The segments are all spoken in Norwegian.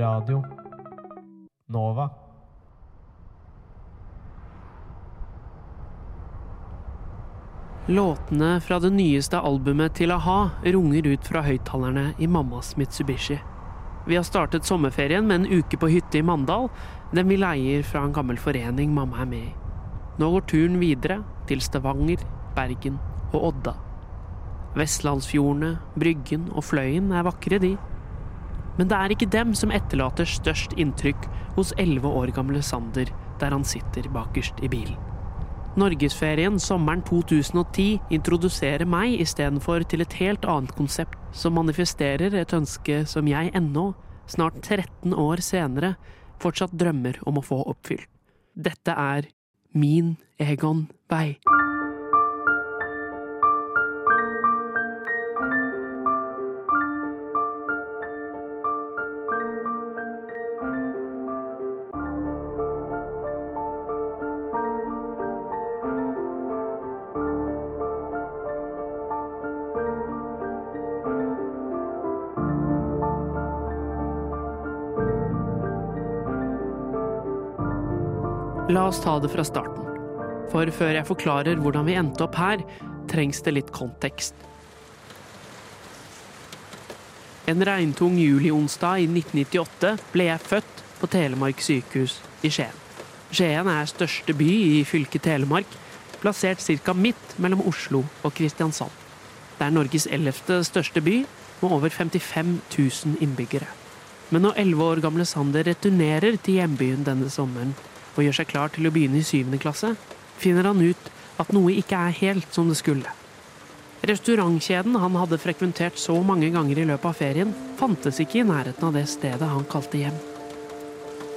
Radio Nova. Låtene fra det nyeste albumet til a-ha runger ut fra høyttalerne i mammas Mitsubishi. Vi har startet sommerferien med en uke på hytte i Mandal, den vi leier fra en gammel forening mamma er med i. Nå går turen videre til Stavanger, Bergen og Odda. Vestlandsfjordene, Bryggen og Fløyen er vakre, de. Men det er ikke dem som etterlater størst inntrykk hos elleve år gamle Sander der han sitter bakerst i bilen. Norgesferien sommeren 2010 introduserer meg istedenfor til et helt annet konsept som manifesterer et ønske som jeg ennå, snart 13 år senere, fortsatt drømmer om å få oppfylt. Dette er Min Egon Vei. La oss ta det fra starten. For før jeg forklarer hvordan vi endte opp her, trengs det litt kontekst. En regntung julionsdag i 1998 ble jeg født på Telemark sykehus i Skien. Skien er største by i fylket Telemark, plassert ca. midt mellom Oslo og Kristiansand. Det er Norges ellevte største by, med over 55 000 innbyggere. Men når elleve år gamle Sander returnerer til hjembyen denne sommeren, og gjør seg klar til å begynne i syvende klasse, finner han ut at noe ikke er helt som det skulle. Restaurantkjeden han hadde frekventert så mange ganger i løpet av ferien, fantes ikke i nærheten av det stedet han kalte hjem.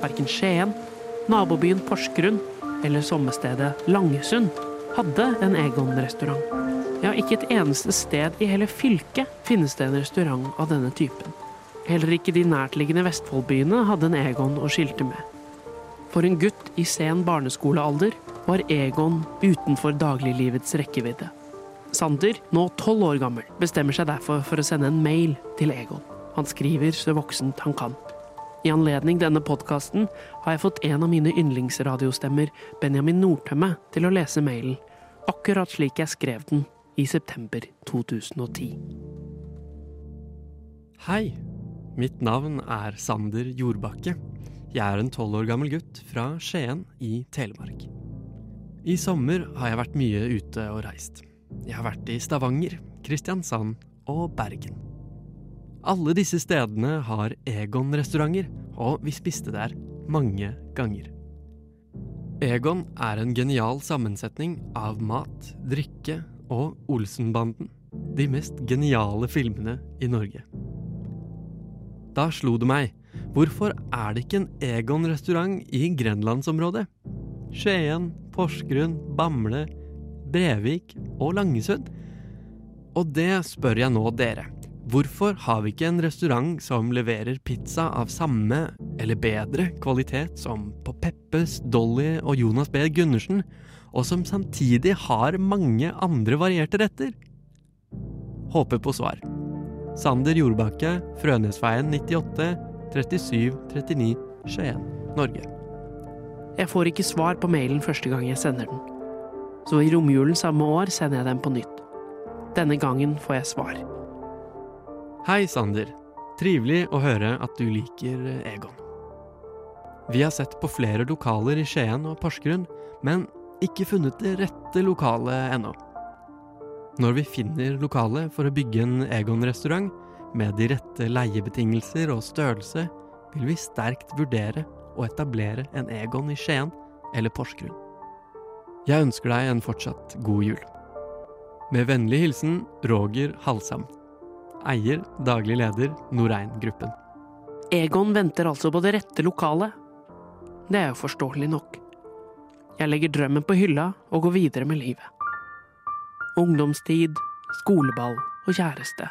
Verken Skien, nabobyen Porsgrunn eller sommerstedet Langesund hadde en Egon-restaurant. Ja, ikke et eneste sted i hele fylket finnes det en restaurant av denne typen. Heller ikke de nærtliggende Vestfoldbyene hadde en Egon å skilte med. For en gutt i sen barneskolealder var Egon utenfor dagliglivets rekkevidde. Sander, nå tolv år gammel, bestemmer seg derfor for å sende en mail til Egon. Han skriver så voksent han kan. I anledning denne podkasten har jeg fått en av mine yndlingsradiostemmer, Benjamin Nordtømme, til å lese mailen, akkurat slik jeg skrev den i september 2010. Hei, mitt navn er Sander Jordbakke. Jeg er en tolv år gammel gutt fra Skien i Telemark. I sommer har jeg vært mye ute og reist. Jeg har vært i Stavanger, Kristiansand og Bergen. Alle disse stedene har Egon-restauranter, og vi spiste der mange ganger. Egon er en genial sammensetning av mat, drikke og Olsenbanden, de mest geniale filmene i Norge. Da slo det meg, hvorfor er det ikke en Egon-restaurant i grenlandsområdet? Skien, Porsgrunn, Bamble, Brevik og Langesund? Og det spør jeg nå dere. Hvorfor har vi ikke en restaurant som leverer pizza av samme eller bedre kvalitet som på Peppes, Dolly og Jonas B. Gundersen, og som samtidig har mange andre varierte retter? Håper på svar. Sander Jordbakke, Frønesveien 98 37 39 Skien, Norge. Jeg får ikke svar på mailen første gang jeg sender den. Så i romjulen samme år sender jeg den på nytt. Denne gangen får jeg svar. Hei, Sander. Trivelig å høre at du liker Egon. Vi har sett på flere lokaler i Skien og Porsgrunn, men ikke funnet det rette lokalet ennå. Når vi finner lokalet for å bygge en Egon-restaurant, med de rette leiebetingelser og størrelse, vil vi sterkt vurdere å etablere en Egon i Skien eller Porsgrunn. Jeg ønsker deg en fortsatt god jul. Med vennlig hilsen Roger Halsam. Eier, daglig leder, Norein-gruppen. Egon venter altså på det rette lokalet. Det er jo forståelig nok. Jeg legger drømmen på hylla og går videre med livet. Ungdomstid, skoleball og kjæreste.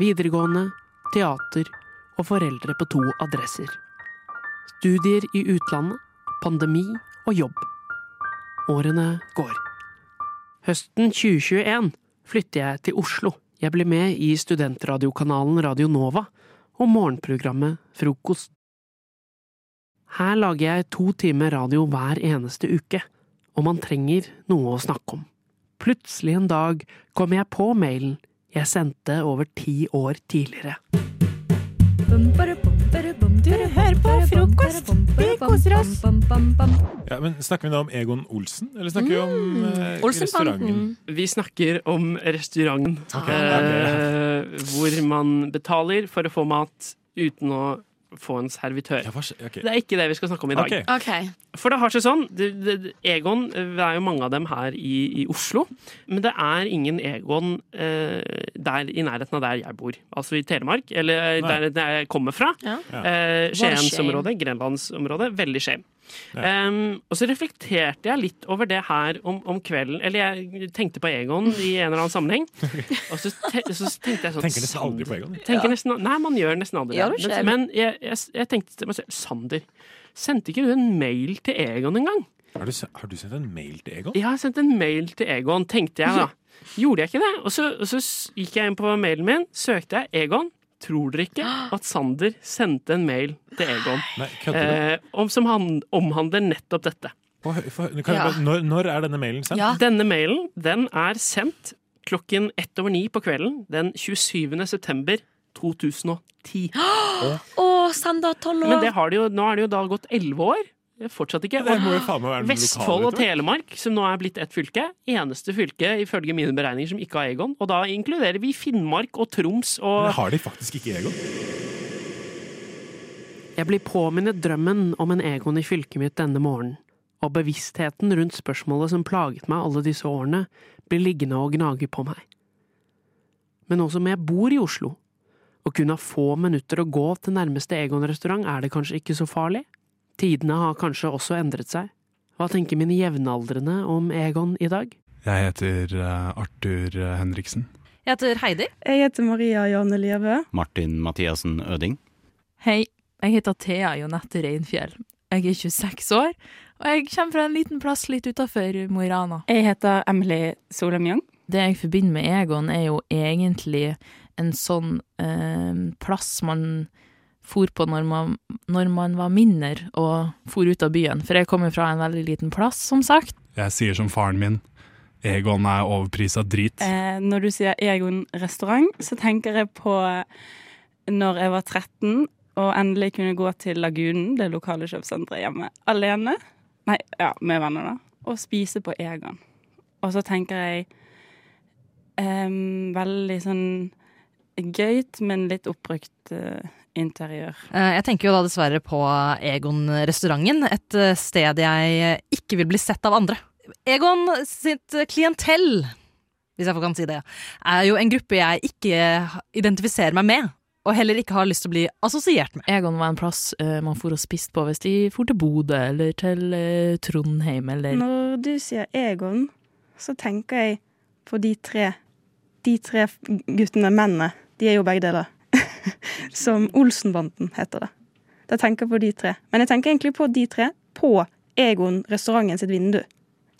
Videregående, teater og foreldre på to adresser. Studier i utlandet, pandemi og jobb. Årene går. Høsten 2021 flytter jeg til Oslo. Jeg blir med i studentradiokanalen Radio Nova, og morgenprogrammet Frokost. Her lager jeg to timer radio hver eneste uke, og man trenger noe å snakke om. Plutselig en dag kom jeg på mailen jeg sendte over ti år tidligere. Du hører på frokost. Vi koser oss. Ja, men Snakker vi da om Egon Olsen, eller snakker vi om eh, restauranten? Vi snakker om restauranten, Okay. eh, hvor man betaler for å få mat uten å få en servitør. Ja, okay. Det er ikke det vi skal snakke om i dag. Okay. Okay. For det har seg sånn, det, det, Egon, det er jo mange av dem her i, i Oslo, men det er ingen Egon eh, der i nærheten av der jeg bor. Altså i Telemark, eller Nei. der, der jeg kommer fra. Ja. Eh, Skiensområdet, Grenlandsområdet. Veldig shame. Um, og så reflekterte jeg litt over det her om, om kvelden. Eller jeg tenkte på Egon i en eller annen sammenheng. Og så, te så tenkte jeg sånn Tenker nesten aldri på Egon. Tenker nesten, nei, man gjør nesten aldri det. Men, men jeg, jeg, jeg tenkte til meg selv Sander, sendte ikke du en mail til Egon en gang? Har du, har du sendt en mail til Egon? Ja, Jeg har sendt en mail til Egon, tenkte jeg da. Gjorde jeg ikke det? Og så, og så gikk jeg inn på mailen min, søkte jeg Egon. Tror dere ikke at Sander sendte en mail til Egon Nei, eh, om, som han, omhandler nettopp dette? For, for, kan Ja. bare- når, når er denne mailen sendt? Ja. Denne mailen den er sendt klokken ett over ni på kvelden den 27. september 2010. Å, Sander, tolv Men år. det har det jo, nå er det jo da gått elleve år. Er Fortsatt ikke. Og Vestfold og. Telemark, som nå er blitt ett fylke, eneste fylke ifølge mine beregninger som ikke har Egon. Og da inkluderer vi Finnmark og Troms Men og har de faktisk ikke Egon? Jeg blir påminnet drømmen om en Egon i fylket mitt denne morgenen, og bevisstheten rundt spørsmålet som plaget meg alle disse årene, blir liggende og gnage på meg. Men nå som jeg bor i Oslo, og kun har få minutter å gå til nærmeste Egon-restaurant, er det kanskje ikke så farlig? Tidene har kanskje også endret seg. Hva tenker mine jevnaldrende om Egon i dag? Jeg heter eh, Arthur eh, Henriksen. Jeg heter Heidi. Jeg heter Maria Janne Lievø. Martin Mathiassen Øding. Hei, jeg heter Thea Jonette Reinfjell. Jeg er 26 år, og jeg kommer fra en liten plass litt utafor Mo i Rana. Jeg heter Emily Solheim Young. Det jeg forbinder med Egon, er jo egentlig en sånn eh, plass man for på når man, når man var mindre og for ut av byen. For jeg kommer fra en veldig liten plass, som sagt. Jeg sier som faren min, Egon er overprisa drit. Eh, når du sier Egon restaurant, så tenker jeg på når jeg var 13 og endelig kunne gå til Lagunen, det lokale kjøpesenteret hjemme, alene. Nei, ja, med venner, da. Og spise på Egon. Og så tenker jeg eh, veldig sånn gøyt, men litt oppbrukt eh, interiør. Eh, Jeg tenker jo da dessverre på Egon-restauranten, et eh, sted jeg ikke vil bli sett av andre. Egon sitt klientell, hvis jeg kan si det, er jo en gruppe jeg ikke identifiserer meg med, og heller ikke har lyst til å bli assosiert med. Egon var en plass eh, man for og spiste på hvis de for til Bodø eller til eh, Trondheim eller Når du sier Egon, så tenker jeg på de tre De tre guttene, mennene. De er jo begge deler. Som Olsenbanden heter det. Da tenker jeg på de tre. Men jeg tenker egentlig på de tre på Egon restauranten sitt vindu.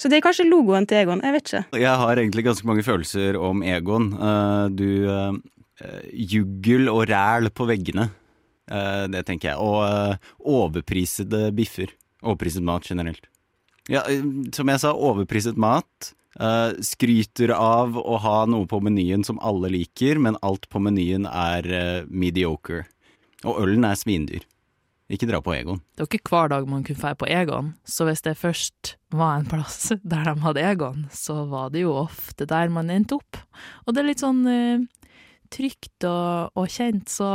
Så det er kanskje logoen til Egon. Jeg vet ikke. Jeg har egentlig ganske mange følelser om Egon. Eh, du eh, Juggel og ræl på veggene. Eh, det tenker jeg. Og overprisede biffer. Overpriset mat generelt. Ja, som jeg sa, overpriset mat. Eh, skryter av å ha noe på menyen som alle liker, men alt på menyen er uh, mediocre. Og ølen er svindyr. Ikke dra på Egon. Det var ikke hver dag man kunne feire på Egon, så hvis det først var en plass der de hadde Egon, så var det jo ofte der man endte opp. Og det er litt sånn uh, trygt og, og kjent, så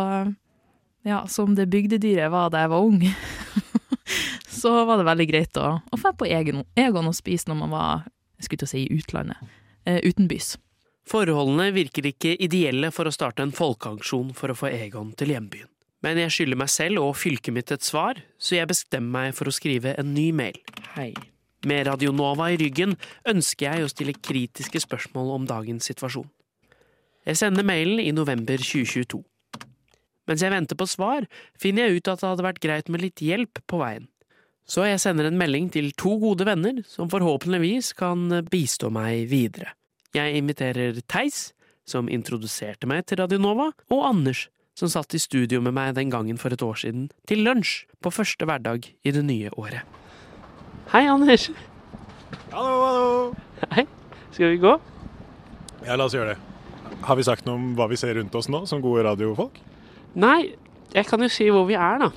ja, som det bygdedyret var da jeg var ung, så var det veldig greit å, å på Egon, Egon og spise når man var, jeg skulle til å si i utlandet, eh, utenbys. Forholdene virker ikke ideelle for å starte en folkeaksjon for å få Egon til hjembyen. Men jeg skylder meg selv og fylket mitt et svar, så jeg bestemmer meg for å skrive en ny mail. Hei. Med Radionova i ryggen ønsker jeg å stille kritiske spørsmål om dagens situasjon. Jeg sender mailen i november 2022. Mens jeg venter på svar, finner jeg ut at det hadde vært greit med litt hjelp på veien. Så jeg sender en melding til to gode venner som forhåpentligvis kan bistå meg videre. Jeg inviterer Theis, som introduserte meg til Radionova, og Anders, som satt i studio med meg den gangen for et år siden, til lunsj på første hverdag i det nye året. Hei, Anders. Hallo, hallo! Hei. Skal vi gå? Ja, la oss gjøre det. Har vi sagt noe om hva vi ser rundt oss nå, som gode radiofolk? Nei, jeg kan jo si hvor vi er, da.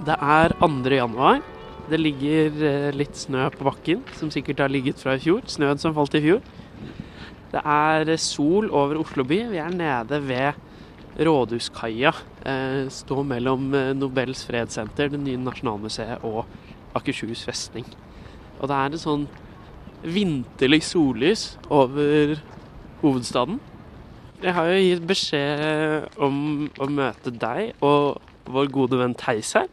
Det er 2. januar. Det ligger eh, litt snø på bakken, som sikkert har ligget fra i fjor. Snøen som falt i fjor. Det er eh, sol over Oslo by. Vi er nede ved Rådhuskaia. Eh, står mellom Nobels fredssenter, det nye Nasjonalmuseet og Akershus festning. Og det er et sånn vinterlig sollys over hovedstaden. Jeg har jo gitt beskjed om å møte deg og vår gode venn Theis her.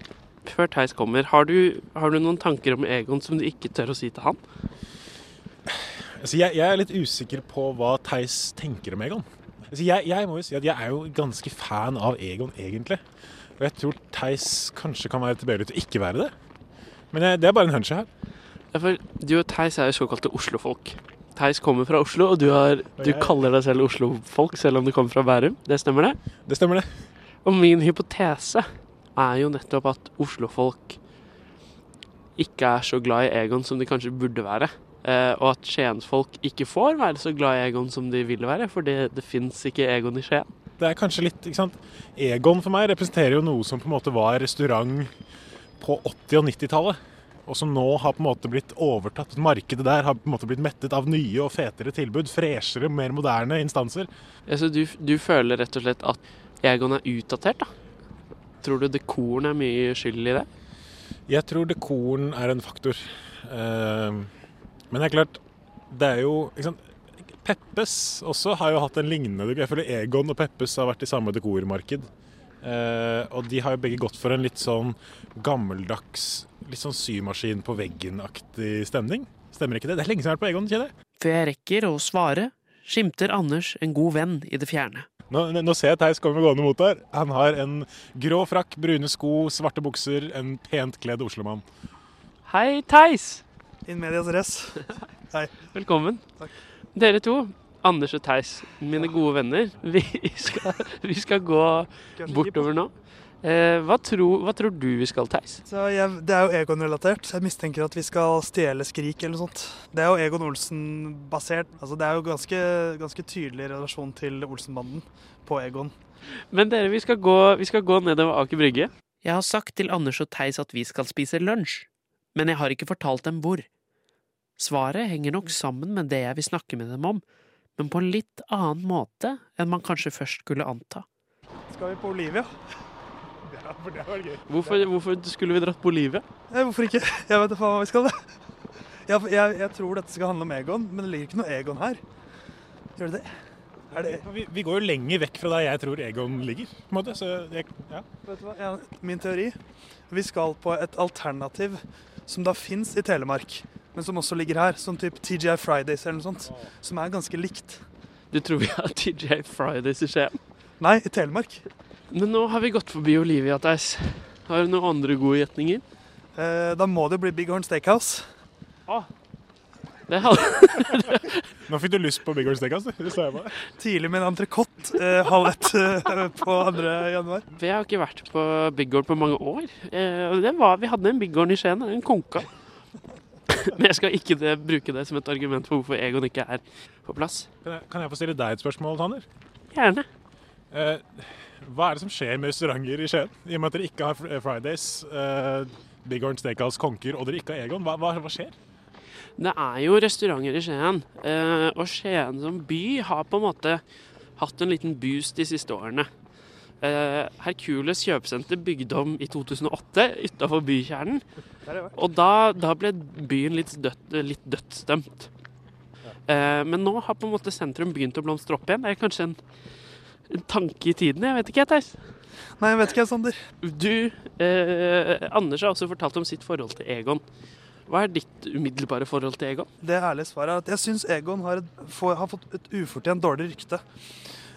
Før Theis kommer, har du, har du noen tanker om Egon som du ikke tør å si til han? Altså, jeg, jeg er litt usikker på hva Theis tenker om Egon. Altså, jeg, jeg må jo si at jeg er jo ganske fan av Egon, egentlig. Og jeg tror Theis kanskje kan være tilbøyelig til å ikke være det. Men jeg, det er bare en hunch her. Ja, for du og Theis er jo såkalte Oslo-folk. Theis kommer fra Oslo, og du, har, du kaller deg selv Oslo-folk, selv om du kommer fra Bærum. Det stemmer det? Det stemmer, det. Og min hypotese er jo nettopp at Oslo-folk ikke er så glad i Egon som de kanskje burde være. Eh, og at Skiensfolk ikke får være så glad i Egon som de vil være, for det, det fins ikke Egon i Skien. Det er kanskje litt, ikke sant. Egon for meg representerer jo noe som på en måte var restaurant på 80- og 90-tallet. Og som nå har på en måte blitt overtatt. Markedet der har på en måte blitt mettet av nye og fetere tilbud. Freshere, mer moderne instanser. Ja, så du, du føler rett og slett at Egon er utdatert, da? Tror du dekoren er mye skyld i det? Jeg tror dekoren er en faktor. Eh, men det er klart, det er jo sant? Peppes også har jo hatt en lignende Jeg føler Egon og Peppes har vært i samme dekormarked. Eh, og de har jo begge gått for en litt sånn gammeldags, litt sånn symaskin på veggen-aktig stemning. Stemmer ikke det? Det er lenge siden jeg har vært på Egon, kjenner jeg. Før jeg rekker å svare, skimter Anders en god venn i det fjerne. Nå, nå ser jeg Theis komme gående mot der. Han har en grå frakk, brune sko, svarte bukser, en pent kledd oslomann. Hei, Theis! In medias res. Hei. Velkommen. Dere to, Anders og Theis, mine gode venner, vi skal, vi skal gå bortover nå. Eh, hva, tror, hva tror du vi skal, Theis? Det er jo Egon-relatert. Jeg mistenker at vi skal stjele Skrik eller noe sånt. Det er jo Egon Olsen-basert. Altså, det er jo ganske, ganske tydelig relasjon til Olsen-banden på Egon. Men dere, vi skal gå, vi skal gå nedover Aker Brygge. Jeg har sagt til Anders og Theis at vi skal spise lunsj, men jeg har ikke fortalt dem hvor. Svaret henger nok sammen med det jeg vil snakke med dem om, men på en litt annen måte enn man kanskje først skulle anta. Skal vi på Olivia? Ja, for det var gøy. Hvorfor, hvorfor skulle vi dratt på Olivia? Eh, hvorfor ikke? Jeg vet da faen hva vi skal. Jeg, jeg, jeg tror dette skal handle om Egon, men det ligger ikke noe Egon her. Gjør det det? Er det Vi, vi går jo lenger vekk fra der jeg tror Egon ligger. på en måte. Så jeg, ja. Vet du hva? Ja, min teori Vi skal på et alternativ som da fins i Telemark, men som også ligger her. Som type TGI Fridays eller noe sånt. Som er ganske likt. Du tror vi har TGI Fridays i Skien? Nei, i Telemark. Men nå har vi gått forbi Olivia, Theis. Har du noen andre gode gjetninger? Eh, da må det bli Big Horn Steakhouse. Det hadde... Nå fikk du lyst på Big Horn Steakhouse, du. Det sa jeg bare. Tidlig med en entrecôte eh, halv ett eh, på 2. januar. Vi har ikke vært på Big Horn på mange år. Eh, det var, vi hadde en Big Horn i Skien, en konka. Men jeg skal ikke det, bruke det som et argument for hvorfor Egon ikke er på plass. Kan jeg, kan jeg få stille deg et spørsmål, Tanner? Gjerne. Eh, hva er det som skjer med restauranter i Skien? I og med at dere ikke har Fridays, uh, Big Horn Steakhouse, Konker, og dere ikke har Egon. Hva, hva, hva skjer? Det er jo restauranter i Skien, Uh, og Skien som by har på en måte hatt en liten boost de siste årene. Uh, Hercules kjøpesenter bygde om i 2008 utafor bykjernen. Og da, da ble byen litt, dødt, litt dødsdømt. Uh, men nå har på en måte sentrum begynt å blomstre opp igjen. Det er kanskje en, en tanke i tiden. Jeg vet ikke, Theis. Nei, jeg vet ikke, Sander. Du, eh, Anders har også fortalt om sitt forhold til Egon. Hva er ditt umiddelbare forhold til Egon? Det ærlige svaret er at jeg syns Egon har, et, for, har fått et ufortjent dårlig rykte.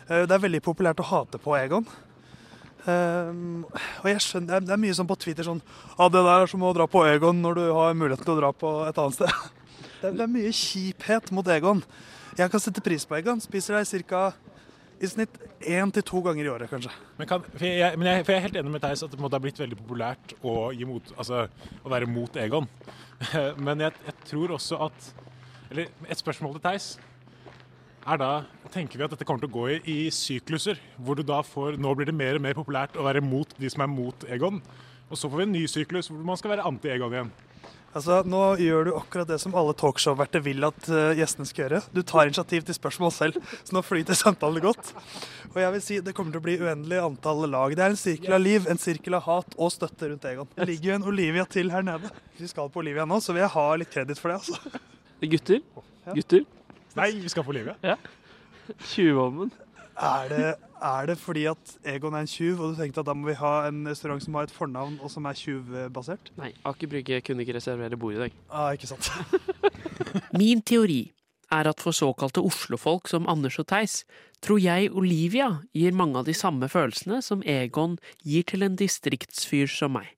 Eh, Det er veldig populært å hate på Egon. Um, og jeg skjønner, det er- mye sånn på Twitter sånn Ja, det der er som å dra på Egon når du har muligheten til å dra på et annet sted. Det er, det er mye kjiphet mot Egon. Jeg kan sette pris på Egon. Spiser deg ca. I snitt én til to ganger i året, kanskje. Men, kan, for jeg, men jeg, for jeg er helt enig med Theis at det har blitt veldig populært å, mot, altså, å være mot Egon. Men jeg, jeg tror også at Eller et spørsmål til Theis er da Tenker vi at dette kommer til å gå i, i sykluser? Hvor du da får Nå blir det mer og mer populært å være mot de som er mot Egon. Og så får vi en ny syklus hvor man skal være anti-Egon igjen. Altså, Nå gjør du akkurat det som alle talkshow-verter vil at uh, gjestene skal gjøre. Du tar initiativ til spørsmål selv, så nå flyter samtalen godt. Og jeg vil si Det kommer til å bli uendelig antall lag. Det er en sirkel av liv, en sirkel av hat og støtte rundt Egon. Det ligger jo en Olivia til her nede. Vi skal på Olivia nå, så vil jeg ha litt kreditt for det. altså. Gutter? Gutter? Nei, vi skal på Olivia. Ja. Tjuvånden. Er det, er det fordi at Egon er en tjuv, og du tenkte at da må vi ha en restaurant som har et fornavn og som er tjuvbasert? Nei, Aker Brygge kunne ikke reservere bord i dag. Ah, ikke sant. Min teori er at for såkalte Oslofolk som Anders og Theis, tror jeg Olivia gir mange av de samme følelsene som Egon gir til en distriktsfyr som meg.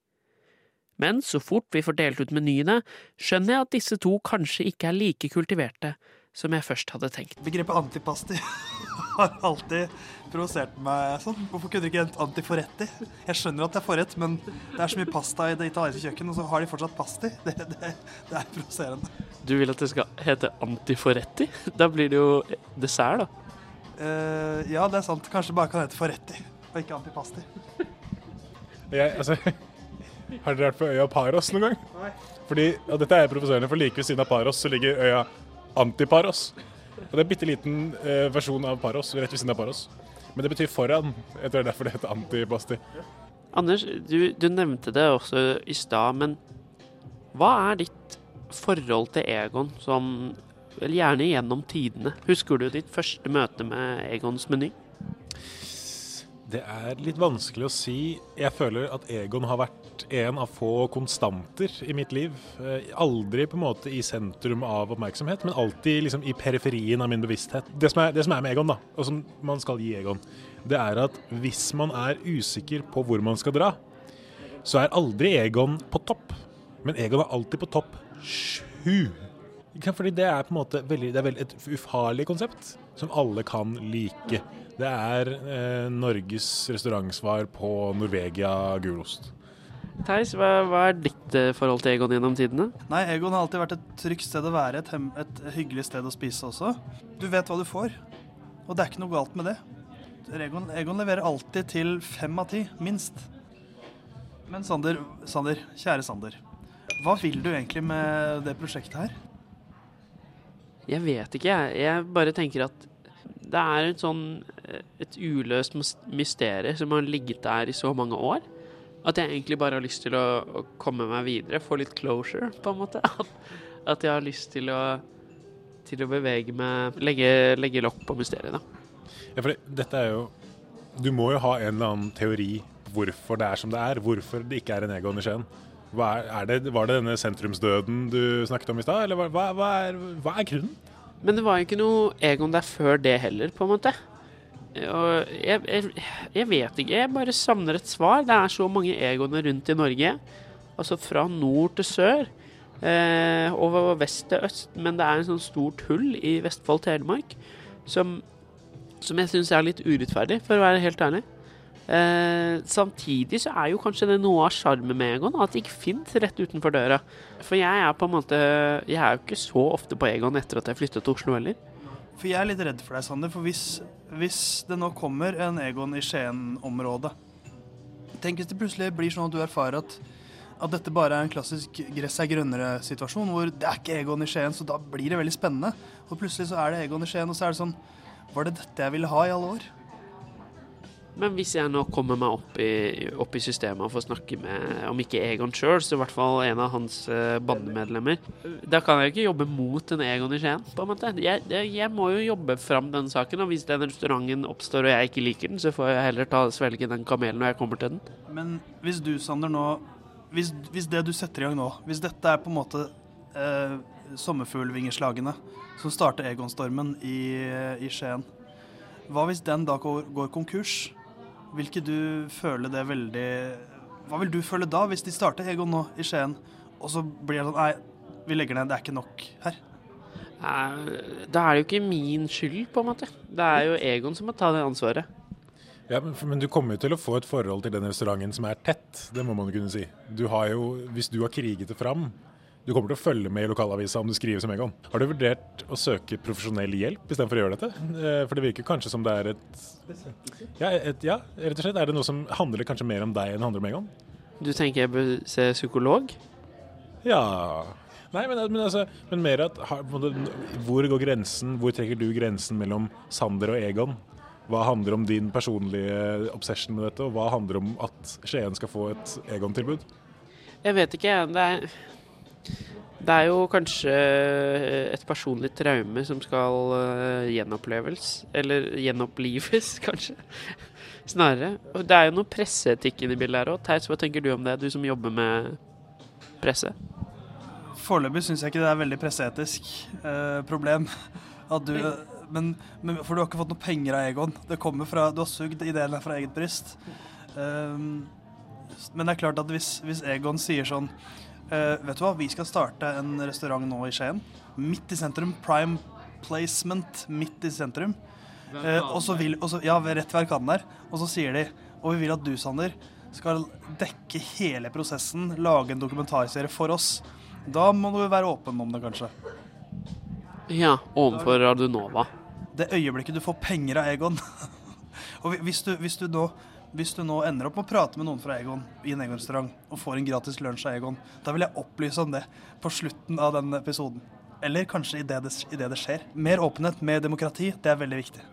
Men så fort vi får delt ut menyene, skjønner jeg at disse to kanskje ikke er like kultiverte som jeg først hadde tenkt. Begrepet antipasti har alltid provosert meg sånn. Hvorfor kunne de ikke hent antiforetti? Jeg skjønner at det er forrett, men det er så mye pasta i det italienske kjøkkenet, og så har de fortsatt pasti. Det, det, det er provoserende. Du vil at det skal hete antiforetti? Da blir det jo dessert, da. Uh, ja, det er sant. Kanskje det bare kan hete forretti, og ikke antipasti. Jeg, altså, har dere vært på øya Paros noen gang? Nei. Fordi, og dette er provoserende, for like ved siden av Paros så ligger øya Antiparos. Og Det er en bitte liten eh, versjon av Paros rett ved siden av Paros. Men det betyr foran. Jeg tror det er derfor det heter antipasti. Anders, du, du nevnte det også i stad, men hva er ditt forhold til Egon som vel gjerne gjennom tidene? Husker du ditt første møte med Egons meny? Det er litt vanskelig å si. Jeg føler at Egon har vært en av få konstanter i mitt liv. Eh, Aldri på en måte i sentrum av oppmerksomhet, men alltid liksom i periferien av min bevissthet. Det som, er, det som er med Egon, da, og som man skal gi Egon, det er at hvis man er usikker på hvor man skal dra, så er aldri Egon på topp. Men Egon er alltid på topp sju. Fordi det er på en måte veldig, det er veldig et ufarlig konsept som alle kan like. Det er eh, Norges restaurantsvar på Norvegia gulost. Theis, hva, hva er ditt eh, forhold til Egon gjennom tidene? Nei, Egon har alltid vært et trygt sted å være, et, et hyggelig sted å spise også. Du vet hva du får, og det er ikke noe galt med det. Egon, Egon leverer alltid til fem av ti, minst. Men Sander, Sander, kjære Sander. Hva vil du egentlig med det prosjektet her? Jeg vet ikke, jeg. Jeg bare tenker at det er et sånn eh, et uløst mys- mysterium som har ligget der i så mange år. At jeg egentlig bare har lyst til å, å komme meg videre, få litt closure, på en måte. At, jeg har lyst til å, til å bevege meg Legge, legge lokk på mysteriet, da. Ja, for dette er jo Du må jo ha en eller annen teori hvorfor det er som det er. Hvorfor det ikke er en Egon i Skien. Det, var det denne sentrumsdøden du snakket om i stad, eller hva, hva, er, hva er grunnen? Men det var jo ikke noe Egon der før det heller, på en måte. Og jeg, jeg, jeg vet ikke, jeg bare savner et svar. Det er så mange Egoner rundt i Norge. Altså fra nord til sør. Eh, over vest til øst. Men det er en sånn stort hull i Vestfold-Telemark som, som jeg syns er litt urettferdig, for å være helt ærlig. Eh, samtidig så er jo kanskje det noe av sjarmen med Egon, at det ikke fins rett utenfor døra. For jeg er på en måte Jeg er jo ikke så ofte på Egon etter at jeg flyttet til Oslo heller. For jeg er litt redd for deg, Sander. For hvis, hvis det nå kommer en Egon i Skien-området Tenk hvis det plutselig blir sånn at du erfarer at, at dette bare er en klassisk gress er grønnere-situasjon, hvor det er ikke Egon i Skien, så da blir det veldig spennende. Og plutselig så er det Egon i Skien, og så er det sånn Var det dette jeg ville ha i alle år? Men hvis jeg nå kommer meg opp i, opp i systemet og får snakke med, om ikke Egon sjøl, så i hvert fall en av hans eh, bandemedlemmer, da kan jeg jo ikke jobbe mot en Egon i Skien, på en måte. Jeg, jeg, må jo jobbe fram den saken, og hvis den restauranten oppstår og jeg ikke liker den, så får jeg heller ta svelge den kamelen når jeg kommer til den. Men hvis du, Sander, nå hvis, hvis det du setter i gang nå, hvis dette er på en måte eh, sommerfuglvingeslagene som starter Egon-stormen i, i Skien, hva hvis den da går konkurs? Vil ikke du føle det veldig Hva vil du føle da, hvis de starter Egon nå i Skien, og så blir det sånn Nei, vi legger ned, det er ikke nok her. Eh, Da er det jo ikke min skyld, på en måte. Det er jo Egon som må ta det ansvaret. Ja, men, men du kommer jo til å få et forhold til den restauranten som er tett, det må man kunne si. Du har jo, Hvis du har kriget det fram, du kommer til å følge med i lokalavisa om du skriver som Egon. Har du vurdert å søke profesjonell hjelp istedenfor å gjøre dette? Eh, For det virker kanskje som det er et ja, et ja, rett og slett. Er det noe som handler kanskje mer om deg enn handler om Egon? Du tenker jeg bør se psykolog? Ja Nei, men, men, altså, men mer at Hvor går grensen, hvor trekker du grensen mellom Sander og Egon? Hva handler om din personlige obsession med dette, og hva handler om at Skien skal få et Egon-tilbud? Jeg vet ikke. Det er, det er jo kanskje et personlig traume som skal eh, gjenoppleves. Eller gjenopplives, kanskje. Snarere. Og det er jo noe presseetikk inni bildet her òg. Theis, hva tenker du om det, du som jobber med presse? Foreløpig syns jeg ikke det er veldig presseetisk eh, problem. Du, men, men, for du har ikke fått noe penger av Egon. Fra, Du har sugd ideen fra eget bryst. Um, men det er klart at hvis, hvis Egon sier sånn eh, Vet du hva, vi skal starte en restaurant nå i Skien. Midt i sentrum. Prime placement midt i sentrum. Uh, og så vil, og så, ja, rett ved Arkaden der. Og så sier de Og vi vil at du, Sander, skal dekke hele prosessen, lage en dokumentarserie for oss. Da må du være åpen om det, kanskje. Ja, overfor Radionova. Det øyeblikket du får penger av Egon Og hvis du, hvis, du nå, hvis du nå ender opp med å prate med noen fra Egon i en Egon-restaurant og får en gratis lunsj av Egon, da vil jeg opplyse om det på slutten av den episoden. Eller kanskje idet det, i det, det skjer. Mer åpenhet, mer demokrati, det er veldig viktig.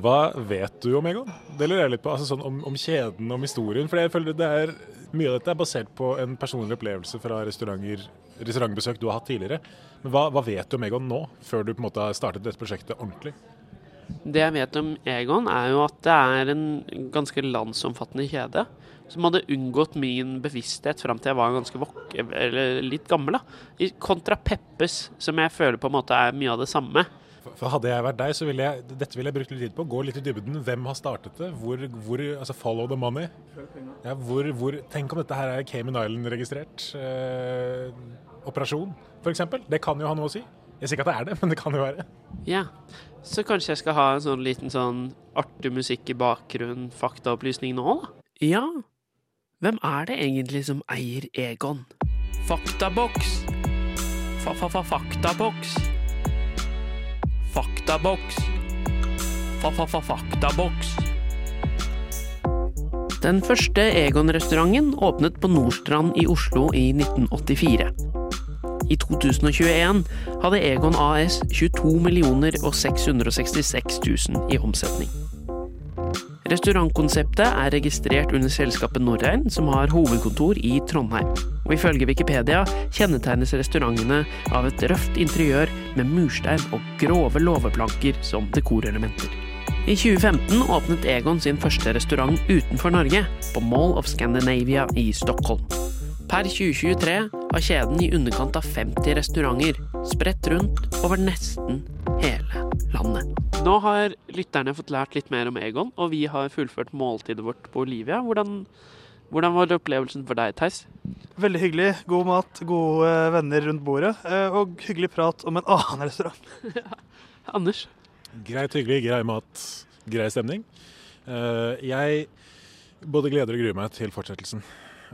Hva vet du om Egon? Det lurer jeg litt på. Altså sånn om, om kjeden, om historien. For jeg føler det er, mye av dette er basert på en personlig opplevelse fra restaurantbesøk du har hatt tidligere. Men hva, hva vet du om Egon nå, før du på en måte har startet dette prosjektet ordentlig? Det jeg vet om Egon, er jo at det er en ganske landsomfattende kjede. Som hadde unngått min bevissthet fram til jeg var ganske vok eller litt gammel. da. Kontra Peppes, som jeg føler på en måte er mye av det samme. For Hadde jeg vært deg, så ville jeg, dette ville jeg brukt litt tid på. Gå litt i dybden. Hvem har startet det? Hvor, hvor altså Follow the money. Ja, hvor, hvor, tenk om dette her er Cayman Island-registrert eh, operasjon, f.eks. Det kan jo ha noe å si. Jeg sier ikke at det er det, men det kan jo være. Ja, Så kanskje jeg skal ha en sånn liten sånn artig musikk i bakgrunnen, faktaopplysning nå, da? Ja. Hvem er det egentlig som eier Egon? Faktaboks. Fa-fa-fa-faktaboks. Faktaboks. Fa-fa-fa-faktaboks. Den første Egon-restauranten åpnet på Nordstrand i Oslo i 1984. I 2021 hadde Egon AS 22 666 000 i omsetning. Restaurantkonseptet er registrert under selskapet Norrein, som har hovedkontor i Trondheim. Og ifølge Wikipedia kjennetegnes restaurantene av et røft interiør med murstein og grove låveplanker som dekorelementer. I 2015 åpnet Egon sin første restaurant utenfor Norge, på Mall of Scandinavia i Stockholm. Per 2023 har kjeden i underkant av 50 restauranter, spredt rundt over nesten hele landet. Nå har lytterne fått lært litt mer om Egon, og vi har fullført måltidet vårt på Olivia. Hvordan, hvordan var opplevelsen for deg, Theis? Veldig hyggelig. God mat, gode eh, venner rundt bordet, eh, og hyggelig prat om en annen restaurant. Anders? Greit hyggelig, grei mat, grei stemning. Eh, jeg både gleder og gruer meg til fortsettelsen.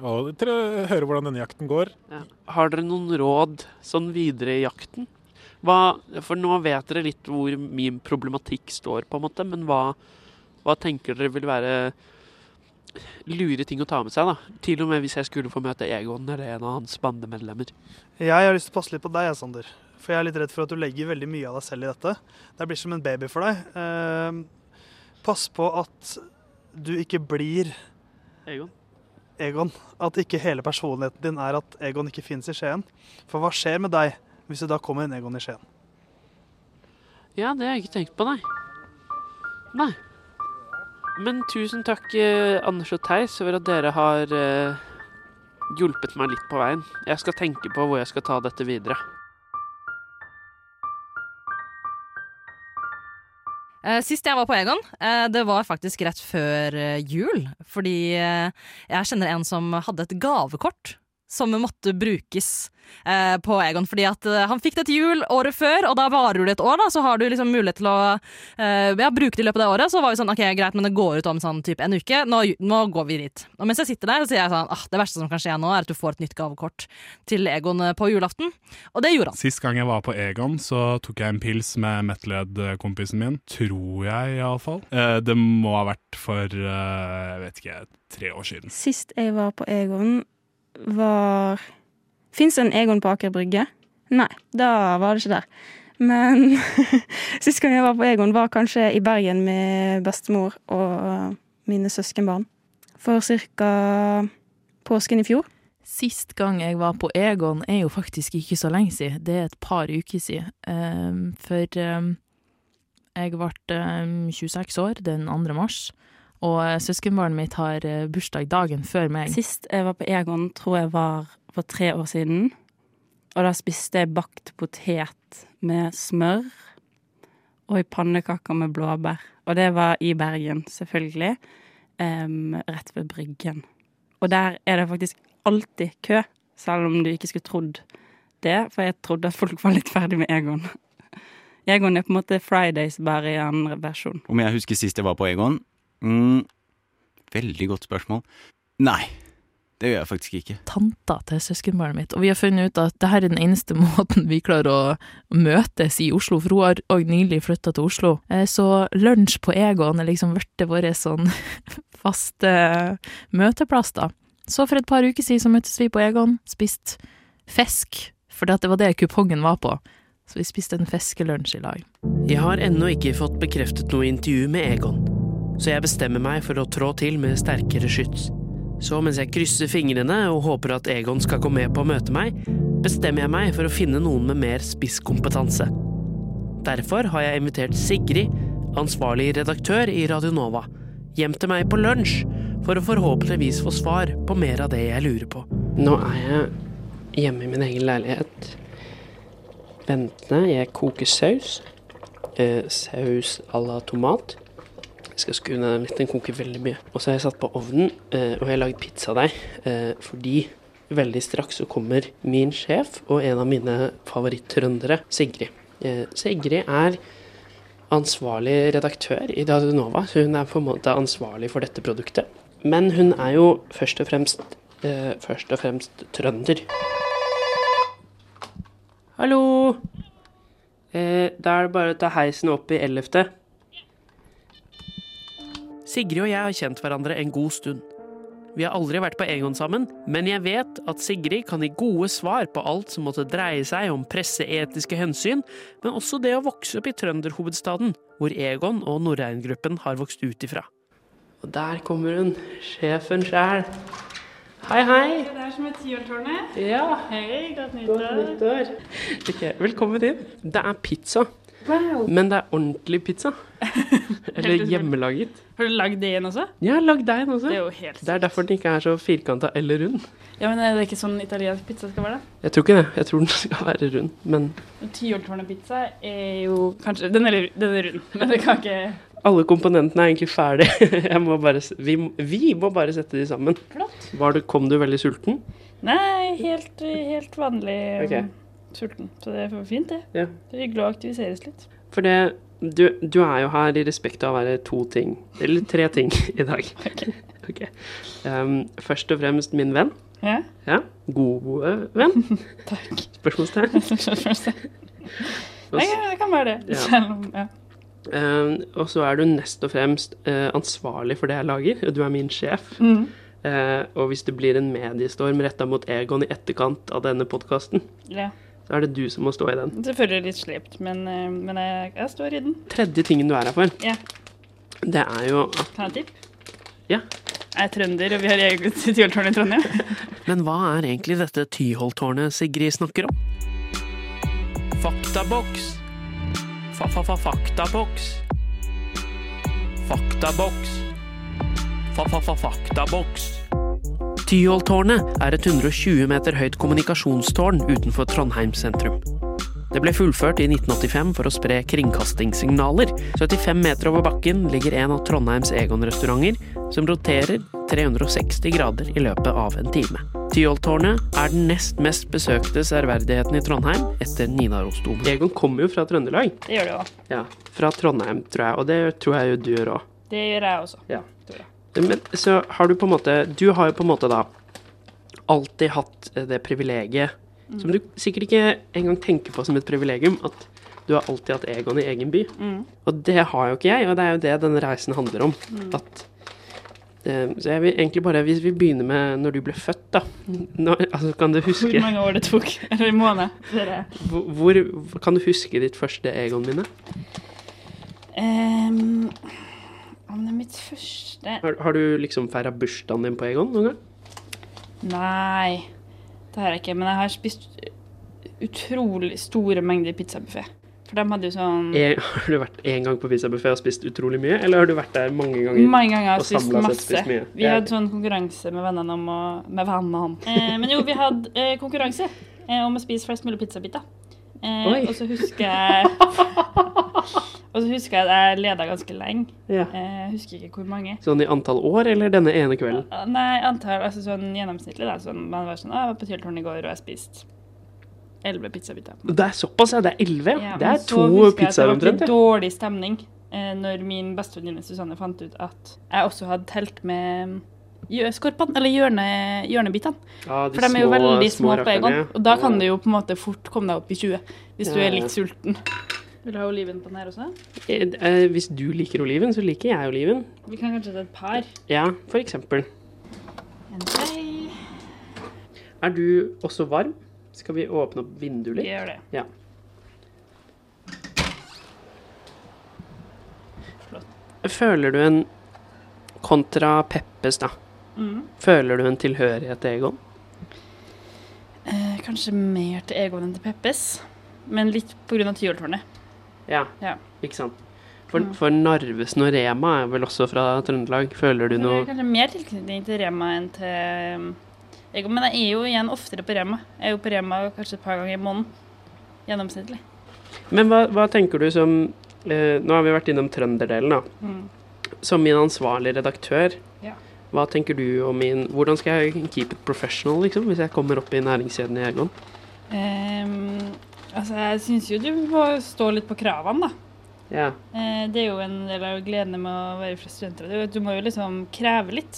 Og til å høre hvordan denne jakten går. Ja. Har dere noen råd sånn videre i jakten? Hva, for nå vet dere litt hvor min problematikk står, på en måte, men hva, hva tenker dere vil være lure ting å ta med seg? da? Til og med hvis jeg skulle få møte Egon eller en av hans bandemedlemmer. Jeg har lyst til å passe litt på deg, Sander. For jeg er litt redd for at du legger veldig mye av deg selv i dette. Det blir som en baby for deg. Eh, pass på at du ikke blir Egon? Egon. At ikke hele personligheten din er at Egon ikke finnes i Skien. For hva skjer med deg hvis det da kommer en Egon i Skien? Ja, det har jeg ikke tenkt på, nei. Nei. Men tusen takk, eh, Anders og Theis, for at dere har eh, hjulpet meg litt på veien. Jeg skal tenke på hvor jeg skal ta dette videre. Sist jeg var på Egon, eh, det var faktisk rett før eh, jul. Fordi eh, jeg kjenner en som hadde et gavekort som måtte brukes eh, på Egon. Fordi at eh, han fikk det til jul året før, og da varer det et år, da, så har du liksom mulighet til å eh, ja, bruke det i løpet av det året. Så var vi sånn, ok, greit, men det går ut om sånn type en uke, nå, nå går vi dit. Og mens jeg sitter der, så sier jeg sånn, ah, det verste som kan skje nå, er at du får et nytt gavekort til Egon eh, på julaften. Og det gjorde han. Sist gang jeg var på Egon, så tok jeg en pils med Metled-kompisen min. Tror jeg, iallfall. Eh, det må ha vært for, eh, jeg vet ikke, tre år siden. Sist jeg var på Egon, var Fins det en Egon på Aker Brygge? Nei, da var det ikke der. Men sist gang jeg var på Egon, var kanskje i Bergen med bestemor og mine søskenbarn. For ca. påsken i fjor. Sist gang jeg var på Egon er jo faktisk ikke så lenge siden, det er et par uker siden. Ehm, for ehm, jeg ble ehm, 26 år den 2. mars, og søskenbarnet mitt har eh, bursdag dagen før meg. Sist jeg var på Egon, tror jeg var for tre år siden. Og da spiste jeg bakt potet med smør og i pannekaker med blåbær. Og det var i Bergen, selvfølgelig. Um, rett ved Bryggen. Og der er det faktisk alltid kø, selv om du ikke skulle trodd det. For jeg trodde at folk var litt ferdig med Egon. Egon er på en måte Fridays, bare i andre versjon. Om jeg husker sist jeg var på Egon? Mm, veldig godt spørsmål. Nei, det gjør jeg faktisk ikke. Tanta til søskenbarnet mitt, og vi har funnet ut at det her er den eneste måten vi klarer å møtes i Oslo, for hun har òg nylig flytta til Oslo. Eh, Så lunsj på Egon er liksom blitt vår sånn faste møteplass, da. Så for et par uker siden så møttes vi på Egon, spiste fisk, for det var det kupongen var på. Så vi spiste en fiskelunsj i lag. Jeg har ennå ikke fått bekreftet noe intervju med Egon, så jeg bestemmer meg for å trå til med sterkere skyts. Så mens jeg krysser fingrene og håper at Egon skal gå med på å møte meg, bestemmer jeg meg for å finne noen med mer spisskompetanse. Derfor har jeg invitert Sigrid, ansvarlig redaktør i Radio Nova, hjem til meg på lunsj for å forhåpentligvis få svar på mer av det jeg lurer på. Nå er jeg hjemme i min egen leilighet. Ventende, jeg koker saus. Eh, saus à la tomat. Jeg skal skru ned den litt, den koker veldig mye. Og så har jeg satt på ovnen, eh, og jeg har lagd pizzadeig. Eh, fordi veldig straks så kommer min sjef og en av mine favoritt-trøndere, Sigrid. Eh, Sigrid er ansvarlig redaktør i Radio Nova, så hun er på en måte ansvarlig for dette produktet. Men hun er jo først og fremst, først og fremst trønder. Hallo! Da er det bare å ta heisen opp i ellevte. Sigrid og jeg har kjent hverandre en god stund. Vi har aldri vært på Egon sammen, men jeg vet at Sigrid kan gi gode svar på alt som måtte dreie seg om presseetiske hensyn, men også det å vokse opp i trønderhovedstaden, hvor Egon og Norrein-gruppen har vokst ut ifra. Og der kommer hun, sjefen sjæl. Hei, hei. Det er som et tiårtårn. Ja. Hei, godt Godt nyttår. Okay, velkommen inn. Det er pizza, Wow. men det er ordentlig pizza. Eller hjemmelaget. Har du lagd det igjen også? Ja, lagd deigen også. Det er jo helt Det er derfor den ikke er så firkanta eller rund. Ja, men Er det ikke sånn italiensk pizza skal være? da? Jeg tror ikke det. Jeg tror den skal være rund, men Tiårtårnet-pizza er jo kanskje Den er, den er rund, men det kan ikke alle komponentene er egentlig ferdige. Må bare, vi, må- vi må bare sette de sammen. Flott. Var det, kom du veldig sulten? Nei, helt, helt vanlig Ok. Sulten. Så det er fint, det. Ja. Det er hyggelig å aktiviseres litt. For det, du, du er jo her i respekt av å være to ting, eller tre ting i dag. Ok. Um, først og fremst min venn. Ja. Ja, gode venn. Takk. Spørsmålstegn. Nei, det kan være det. Ja. Selv om ja. Um, og så er du nest og fremst uh, ansvarlig for det jeg lager, og du er min sjef. Mm. Uh, og hvis det blir en mediestorm retta mot Egon i etterkant av denne podkasten, ja. Så er det du som må stå i den. Selvfølgelig litt slept, men, eh, men jeg, jeg står i den. Tredje tingen du er her for, Ja. det er jo at Kan jeg ha tipp? Ja. Jeg er trønder, og vi har eget tyholtårn i Trondheim. Men hva er egentlig dette Tyholttårnet Sigrid snakker om? Faktaboks. Fa-fa-fa-faktaboks. Faktaboks. Fa-fa-fa-faktaboks. Tyholttårnet er et 120 meter høyt kommunikasjonstårn utenfor Trondheim sentrum. Det ble fullført i 1985 for å spre kringkastingssignaler. 75 meter over bakken ligger en av Trondheims Egon-restauranter, som roterer 360 grader i løpet av en time. Tyholttårnet er den nest mest besøkte særverdigheten i Trondheim, etter Nidarosdomen. Egon kommer jo fra Trøndelag. Det gjør det òg. Ja, fra Trondheim, tror jeg, og det tror jeg jo du gjør òg. Det gjør jeg også. Ja. Men så har du på en måte Du har jo på en måte da alltid hatt det privilegiet Mm. som du sikkert ikke engang tenker på som et privilegium, at du har alltid hatt Egon i egen by. Mm. Og det har jo ikke jeg, og det er jo det denne reisen handler om. Mm. At eh, Så jeg vil egentlig bare Hvis vi begynner med når du ble født, da. Når, altså, kan du huske Hvor mange år det tok? Eller måned? Hvor, hvor Kan du huske ditt første Egon-minne? Um, om det er mitt første Har, har du liksom feira bursdagen din på Egon noen gang? Nei, det har jeg ikke. Men jeg har spist utrolig store mengder pizzabuffé. For de hadde jo sånn en, har du vært én gang på pizzabuffé og spist utrolig mye, eller har du vært der mange ganger? Mange ganger har og jeg spist masse. spist mye? Vi hadde sånn konkurranse med vennene om å Med vennene. Eh, men jo, vi hadde eh, konkurranse eh, om å spise flest mulig pizzabiter. Eh, og så husker jeg Og så husker jeg at jeg leda ganske lenge. Ja. Eh, jeg husker ikke hvor mange. Sånn i antall år, eller denne ene kvelden? Nei, antall, altså sånn gjennomsnittlig. Da, sånn, man var sånn, jeg var på Tyholttårnet i går og jeg spiste elleve pizzabiter. Det er såpass, ja. Det er elleve. Ja, det er to jeg at Det var omtrent. litt dårlig stemning eh, når min bestevenninne Susanne fant ut at jeg også hadde telt med skorpene, eller hjørne, hjørnebitene. Ja, de For de er jo veldig små små på egen. Egon. Og da kan Ja. du jo på en måte fort komme deg opp i 20, hvis du er ja. litt sulten. Vil du ha oliven på den her også? Eh, eh, Hvis du liker oliven, så liker jeg oliven. Vi kan kanskje ta et par. Ja, for eksempel. En til. Er du også varm? Skal vi åpne opp vinduet litt? Vi gjør det. Ja. Føler du en kontra Peppes, da? Mm. Føler du en tilhørighet til Egon? Eh, kanskje mer til Egon enn til Peppes, men litt av Tyholttårnet. Ja, Ja. ikke sant? For, Mm. for Narvesen og Rema er vel også fra Trøndelag. Føler du noe kanskje mer tilknytning til Rema enn til Ego, Egon, men jeg er jo igjen oftere på Rema. Jeg er jo på Rema kanskje et par ganger i måneden. Gjennomsnittlig. Men hva, hva tenker du som eh, Nå har vi vært innom trønderdelen, da. Mm. Som min ansvarlige redaktør, Ja. hva tenker du om min Hvordan skal jeg keep it professional, liksom, hvis jeg kommer opp i næringskjeden i Egon? Ehm, altså, jeg syns jo du må stå litt på kravene, da. Ja. Eh, det er jo en del av gledene med å være fra studenter. er Du må jo liksom kreve litt.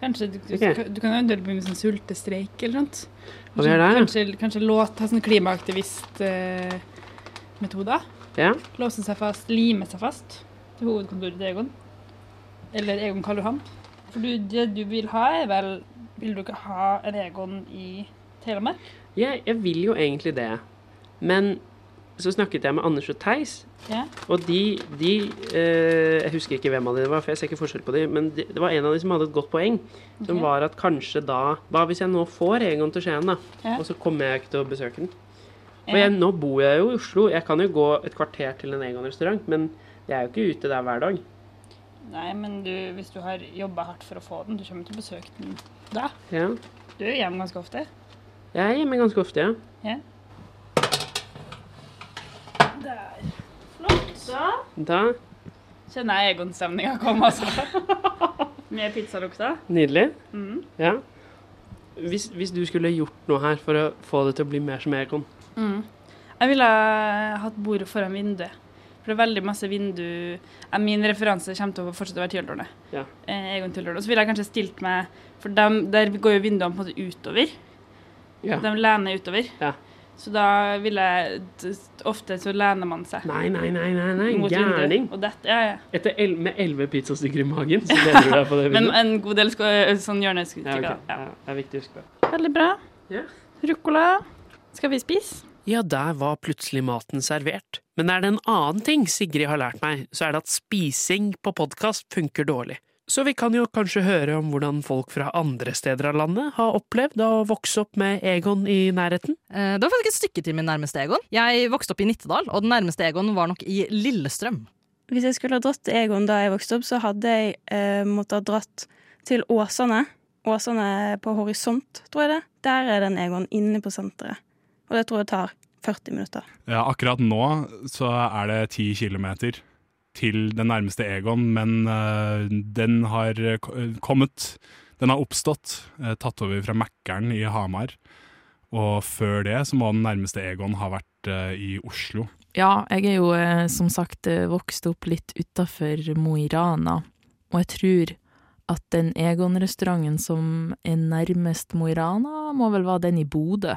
Kanskje du, du, Ok. du kan jo eventuelt begynne med sånn sultestreik eller sånt. Hva det. Kanskje, kanskje låt, ha sånn klimaaktivist-metoder. Ja. Låse seg fast, lime seg fast til hovedkontoret til Egon. Eller Egon Karl Johan. For du, det du vil ha, er vel Vil du ikke ha en Egon i Telemark? Ja, jeg vil jo egentlig det. Men så snakket jeg med Anders og Theis, Ja. og de, de eh, Jeg husker ikke hvem av de det var, for jeg ser ikke forskjell på de, men de, det var en av de som hadde et godt poeng. Som okay. var at kanskje da Hva hvis jeg nå får Egon til Skien, da? Ja. Og så kommer jeg ikke til å besøke den? For jeg, nå bor jeg jo i Oslo. Jeg kan jo gå et kvarter til en Egon-restaurant, men jeg er jo ikke ute der hver dag. Nei, men du, hvis du har jobba hardt for å få den, du kommer til å besøke den da. Ja. Du er hjemme ganske ofte. Jeg er hjemme ganske ofte, ja. Ja. Der. Flott. Da Da kjenner jeg Egon-stemninga komme, altså. Med pizzalukta. Nydelig. Mm. Ja. Hvis, hvis du skulle gjort noe her for å få det til å bli mer som Egon Mm. Jeg ville hatt bordet foran vinduet. For det er veldig masse vindu Min referanse kommer til å fortsette å være Tyholttårnet. Ja. Eh, Egon Tyholttårnet. Og så ville jeg kanskje stilt meg For dem, der går jo vinduene på en måte utover. Ja. De lener utover. Ja. Så da vil jeg Ofte så lener man seg. Nei, nei, nei, nei, nei. gærning. Og dette, ja, ja. Etter el med elleve pizzastykker i magen, så lener du deg på det Men en god del skal, sånn hjørneskudd. Ja, Ja, ja, det er viktig å huske på. Veldig bra. Ja. Ruccola. Skal vi spise? Ja, der var plutselig maten servert. Men er det en annen ting Sigrid har lært meg, så er det at spising på podkast funker dårlig. Så vi kan jo kanskje høre om hvordan folk fra andre steder av landet har opplevd å vokse opp med Egon i nærheten. Eh, Det var faktisk et stykke til min nærmeste Egon. Jeg vokste opp i Nittedal, og den nærmeste Egon var nok i Lillestrøm. Hvis jeg skulle ha dratt til Egon da jeg vokste opp, så hadde jeg eh, måttet ha dratt til Åsane. Åsane på Horisont, tror jeg det. Der er den Egon inne på senteret. Og det tror jeg tar 40 minutter. Ja, akkurat nå så er det 10 kilometer til den nærmeste Egon, men uh, den har kommet. Den har oppstått, uh, tatt over fra Mækkern i Hamar. Og før det så må den nærmeste Egon ha vært uh, i Oslo. Ja, jeg er jo eh, som sagt eh, vokst opp litt utafor Mo i Rana, og jeg tror at den Egon-restauranten som er nærmest Mo i Rana, må vel være den i Bodø.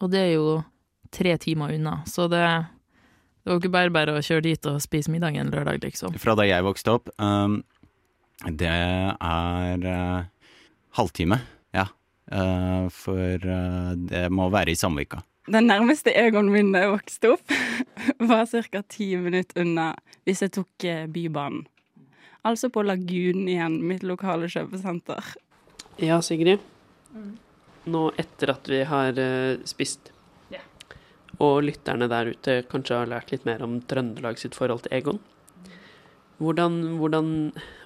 Og det er jo tre timer unna, så det, det var ikke bare bare å kjøre dit og spise middag en lørdag, liksom. Fra da jeg vokste opp. Um, det er uh, halvtime, ja. Uh, for uh, det må være i Samvika. Den nærmeste Egon min da jeg vokste opp, var ca. ti minutter unna hvis jeg tok Bybanen. Altså på Lagunen igjen, mitt lokale kjøpesenter. Ja, Sigrid. Nå etter at vi har spist. Og lytterne der ute kanskje har lært litt mer om Trøndelag sitt forhold til Egon. Hvordan, hvordan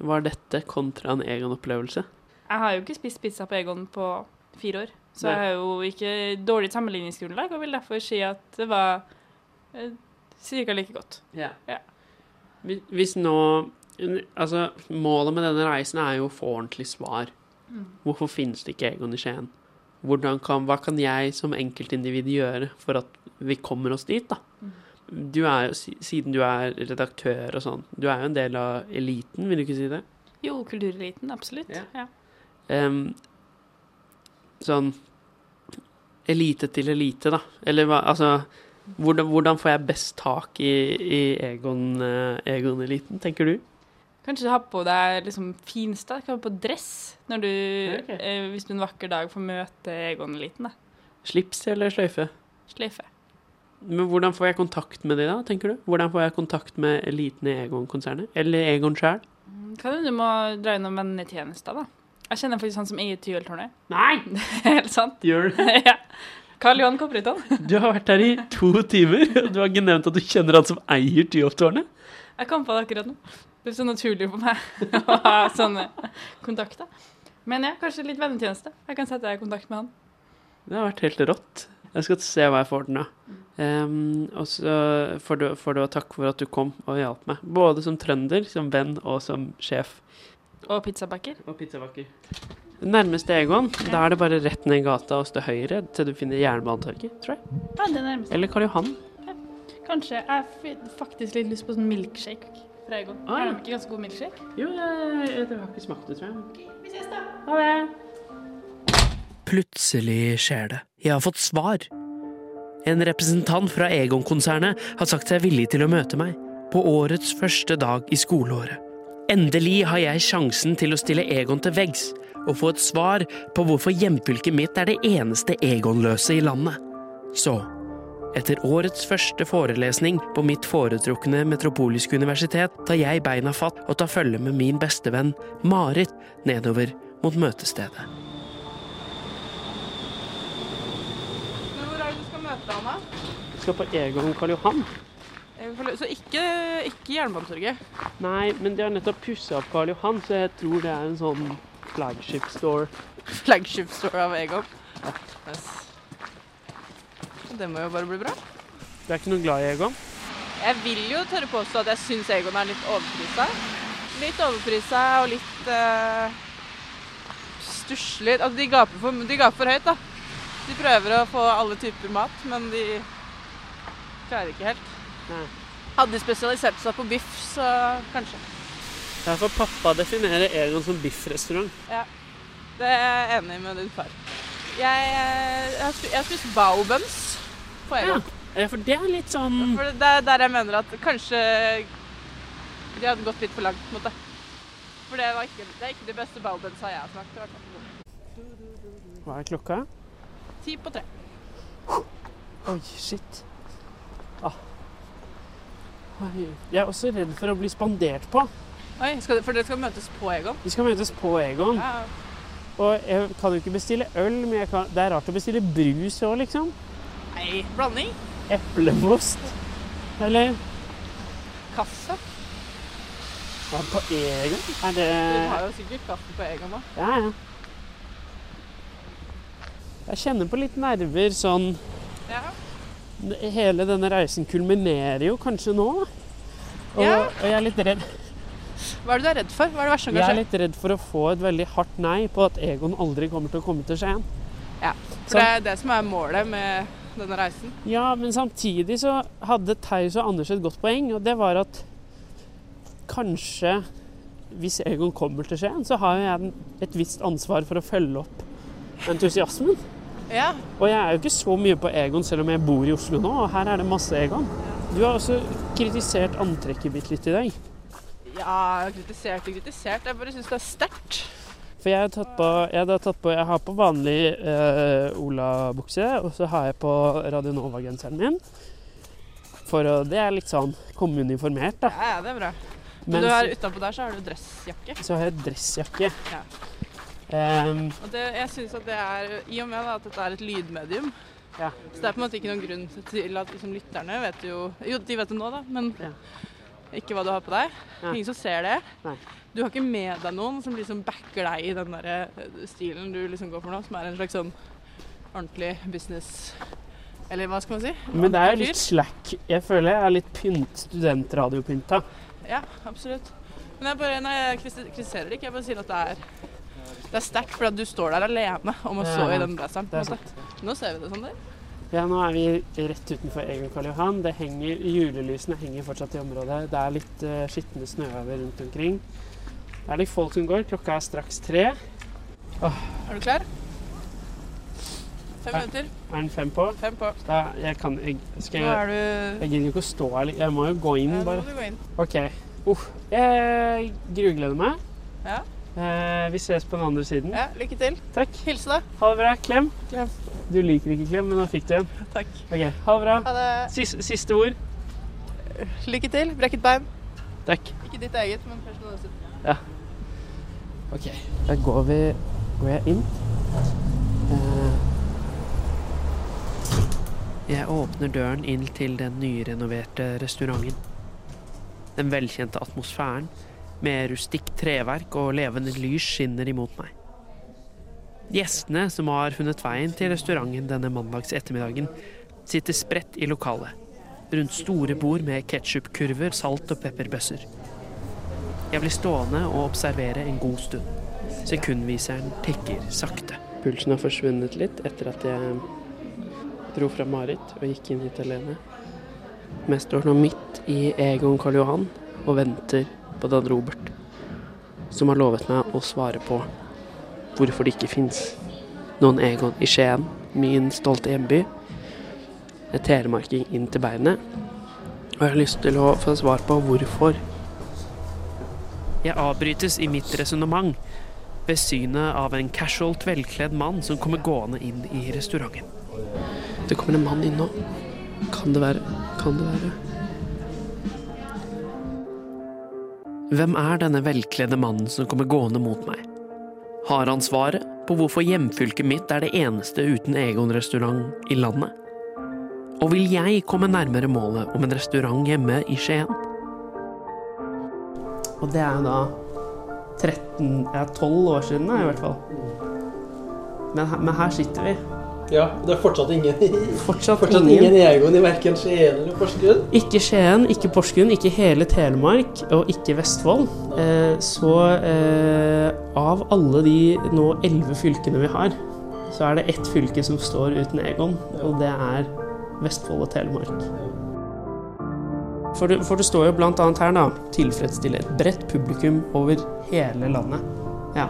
var dette kontra en Egon-opplevelse? Jeg har jo ikke spist pizza på Egon på fire år, så Nei. jeg har jo ikke dårlig sammenligningsgrunnlag, og vil derfor si at det var eh, cirka like godt. Ja. Ja. Hvis- Hvis nå Altså, målet med denne reisen er jo å få ordentlig svar. Mm. Hvorfor finnes det ikke Egon i Skien? Kan, hva kan jeg som enkeltindivid gjøre for at vi kommer oss dit, da? Du er siden du er redaktør og sånn, du er jo en del av eliten, vil du ikke si det? Jo, kultureliten, absolutt. Ja. Em, sånn elite til elite, da. Eller hva Altså, hvordan, hvordan får jeg best tak i, i Egon-eliten, Egon-eliten, tenker du? Kanskje ha på deg liksom finstad, kan ha på dress når du, okay. eh, hvis du en vakker dag får møte Egon-eliten. da. Slips eller sløyfe? Sløyfe. Men hvordan får jeg kontakt med de da, tenker du? Hvordan får jeg kontakt med eliten i Egon-konsernet? Eller Egon sjøl? Kan hende du må dra innom vennetjenester, da. Jeg kjenner faktisk han som eier Tyholtårnet. Nei! Helt sant. Gjør du? ja. Karl Johan Kopperyttan. Du har vært her i to timer, og du har ikke nevnt at du kjenner han som eier Tyholtårnet? Jeg kom på det akkurat nå. Det er så naturlig for meg å ha sånne kontakter. Men ja, kanskje litt vennetjeneste. Jeg kan sette deg i kontakt med han. Det har vært helt rått. Jeg skal se hva jeg får til nå. Um, og så får du, får du takk for at du kom og hjalp meg. Både som trønder, som venn og som sjef. Og pizzabaker. Og pizzabaker. Nærmeste Egon, da er det bare rett ned gata og stå høyre til du finner Jernbanetorget, tror jeg. Ja, det er nærmest. Eller Karl Johan. Kanskje. Jeg har faktisk litt lyst på sånn milkshake fra Egon. Ah, ja. Har de ikke ganske god milkshake? Jo, jeg, jeg, jeg har ikke smakt det, tror jeg. Vi ses, da. Ha det. Plutselig skjer det. Jeg har fått svar. En representant fra Egon-konsernet har sagt seg villig til å møte meg på årets første dag i skoleåret. Endelig har jeg sjansen til å stille Egon til veggs og få et svar på hvorfor hjemfylket mitt er det eneste Egon-løse i landet. Så, etter årets første forelesning på mitt foretrukne metropoliske universitet, tar jeg beina fatt og tar følge med min bestevenn Marit nedover mot møtestedet. Men hvor er det du skal møte han, da? Vi skal på Egon Karl Johan. Så ikke, ikke Jernbanetorget? Nei, men de har nettopp pussa opp Karl Johan, så jeg tror det er en sånn flagship store. Flagship store av Egon. Yes. Det må jo bare bli bra. Du er ikke noe glad i Egon? Jeg vil jo tørre påstå at jeg syns Egon er litt overprisa. Litt overprisa og litt uh, stusslig. Altså, de gaper, for, de gaper for høyt, da. De prøver å få alle typer mat, men de klarer ikke helt. Nei. Hadde de spesialisert seg på biff, så kanskje. Ja, for pappa definerer Egon som biffrestaurant. Ja, det er jeg enig med din far. Jeg, eh, jeg jeg spiste spist baobuns på Egon. Ja, for det er litt sånn For det er der jeg mener at kanskje de hadde gått litt for langt. på en måte. For det, var ikke, det er ikke de beste baobunsa jeg har smakt. i hvert fall. Hva er klokka? Ti på tre. Oi, shit. Ah. Jeg er også redd for å bli spandert på. Oi, skal, For dere skal møtes på Egon? Vi skal møtes på Egon. Ja. Og jeg kan jo ikke bestille øl, men jeg kan, det er rart å bestille brus òg, liksom. Nei, blanding. Eplemost. Eller Kaffe. Ja, på Egon? Er det Du har jo sikkert kaffe på Egon òg. Ja, ja. Jeg kjenner på litt nerver sånn Ja. Hele denne reisen kulminerer jo kanskje nå. da. Og, Ja. og jeg er litt redd Hva er det du er redd for? Hva er det verste som Jeg er litt redd for å få et veldig hardt nei på at Egon aldri kommer til å komme til Skien. Ja, for det er det som er målet med denne reisen. Ja, men samtidig så hadde Theis og Anders et godt poeng, og det var at kanskje hvis Egon kommer til Skien, så har jeg et visst ansvar for å følge opp entusiasmen. Ja. Og jeg er jo ikke så mye på Egon selv om jeg bor i Oslo nå, og her er det masse Egon. Du har også kritisert antrekket mitt litt i dag. Ja, kritisert og kritisert. Jeg bare syns det er sterkt. For jeg har tatt på, jeg har, tatt på, jeg har på vanlig eh, Ola-bukse, og så har jeg på Radionova-genseren min. For å, det er litt sånn komme uniformert, da. Ja, ja, det er bra. Men Mens- du er utapå der så har du dressjakke. Så har jeg dressjakke. Ja. Og det, jeg synes at det er, I og med at dette er et lydmedium, så det er på en måte ikke noen grunn til at liksom, lytterne vet jo Jo, de vet det nå, da, men ikke hva du har på deg. Ja. Ingen som ser det. Nei. Du har ikke med deg noen som liksom backer deg i den der eh, stilen du liksom går for nå, som er en slags sånn ordentlig business Eller hva skal man si? men det er jo litt slack. Jeg føler jeg er litt pynt, studentradiopynta. Ja, absolutt. Men jeg bare, nei, jeg kritiserer det ikke, jeg bare sier at det er det er sterkt, for du står der alene om å stå i den blazeren. er. Nå ser vi det sånn der. Ja, nå er vi rett utenfor Egil Karl Johan. Det henger, julelysene henger fortsatt i området. Det er litt uh, skitne snøhaver rundt omkring. Det er litt folk som går. Klokka er straks tre. Åh, Er du klar? Fem minutter. er den fem på? Fem på. Da, jeg kan jeg, skal jeg, du jeg gidder ikke å stå her. Jeg må jo gå inn, Ja, nå må du gå inn. OK. Uh, Jeg grugleder meg. Ja. Eh, vi ses på den andre siden. ja, lykke til. Takk. Hilse deg. Ha det bra. Klem. Klem. Du liker ikke klem, men nå fikk du en. Takk. Ok, Ha det bra. Ha det. Siste, siste ord. Lykke til. Brekket bein. Takk. Ikke ditt eget, men kanskje noen sitt. Ja. OK. Da går vi går jeg inn. Eh, Jeg åpner døren inn til den nyrenoverte restauranten. Den velkjente atmosfæren med rustikt treverk og levende lys skinner imot meg. Gjestene som har funnet veien til restauranten denne mandags ettermiddagen, sitter spredt i lokalet, rundt store bord med ketsjupkurver, salt og pepperbøsser. Jeg blir stående og observere en god stund. Sekundviseren tikker sakte. Pulsen har forsvunnet litt etter at jeg dro fra Marit og gikk inn hit alene. Men jeg står nå midt i Egon Karl Johan og venter på Dan Robert, som har lovet meg å svare på hvorfor det ikke fins noen Egon i Skien, min stolte hjemby. En telemarking inn til beinet. Og jeg har lyst til å få svar på hvorfor. Jeg avbrytes i mitt resonnement ved synet av en casualt velkledd mann som kommer gående inn i restauranten. Det kommer en mann inn nå. Kan det være Kan det være Hvem er denne velkledde mannen som kommer gående mot meg? Har han svaret på hvorfor hjemfylket mitt er det eneste uten egen restaurant i landet? Og vil jeg komme nærmere målet om en restaurant hjemme i Skien? Og det er da 13 Ja, 12 år siden, da, i hvert fall. Men, men her sitter vi. Ja, det er fortsatt ingen Fortsatt, Fortsatt ingen Egon i verken Skien eller Porsgrunn. Ikke Skien, ikke Porsgrunn, ikke hele Telemark og ikke Vestfold. Eh, så eh, av alle de nå elleve fylkene vi har, så er det ett fylke som står uten Egon, og det er Vestfold og Telemark. For det, for det står jo annet her, da, tilfredsstille et bredt publikum over hele landet. Ja,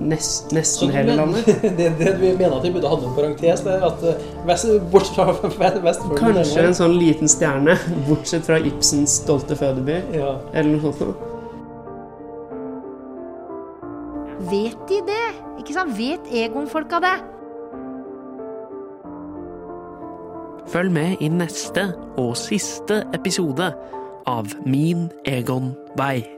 nest, nesten hele landet. det, det vi mener at vi burde hatt en parentes, det er at eh, vest, bortsett fra Vestfold Kanskje en sånn liten stjerne, bortsett fra Ibsens stolte fødeby, Ja. eller noe sånt. Vet de det? Ikke sant? Vet Egon-folka det? Følg med i neste og siste episode av Min Egon Vei.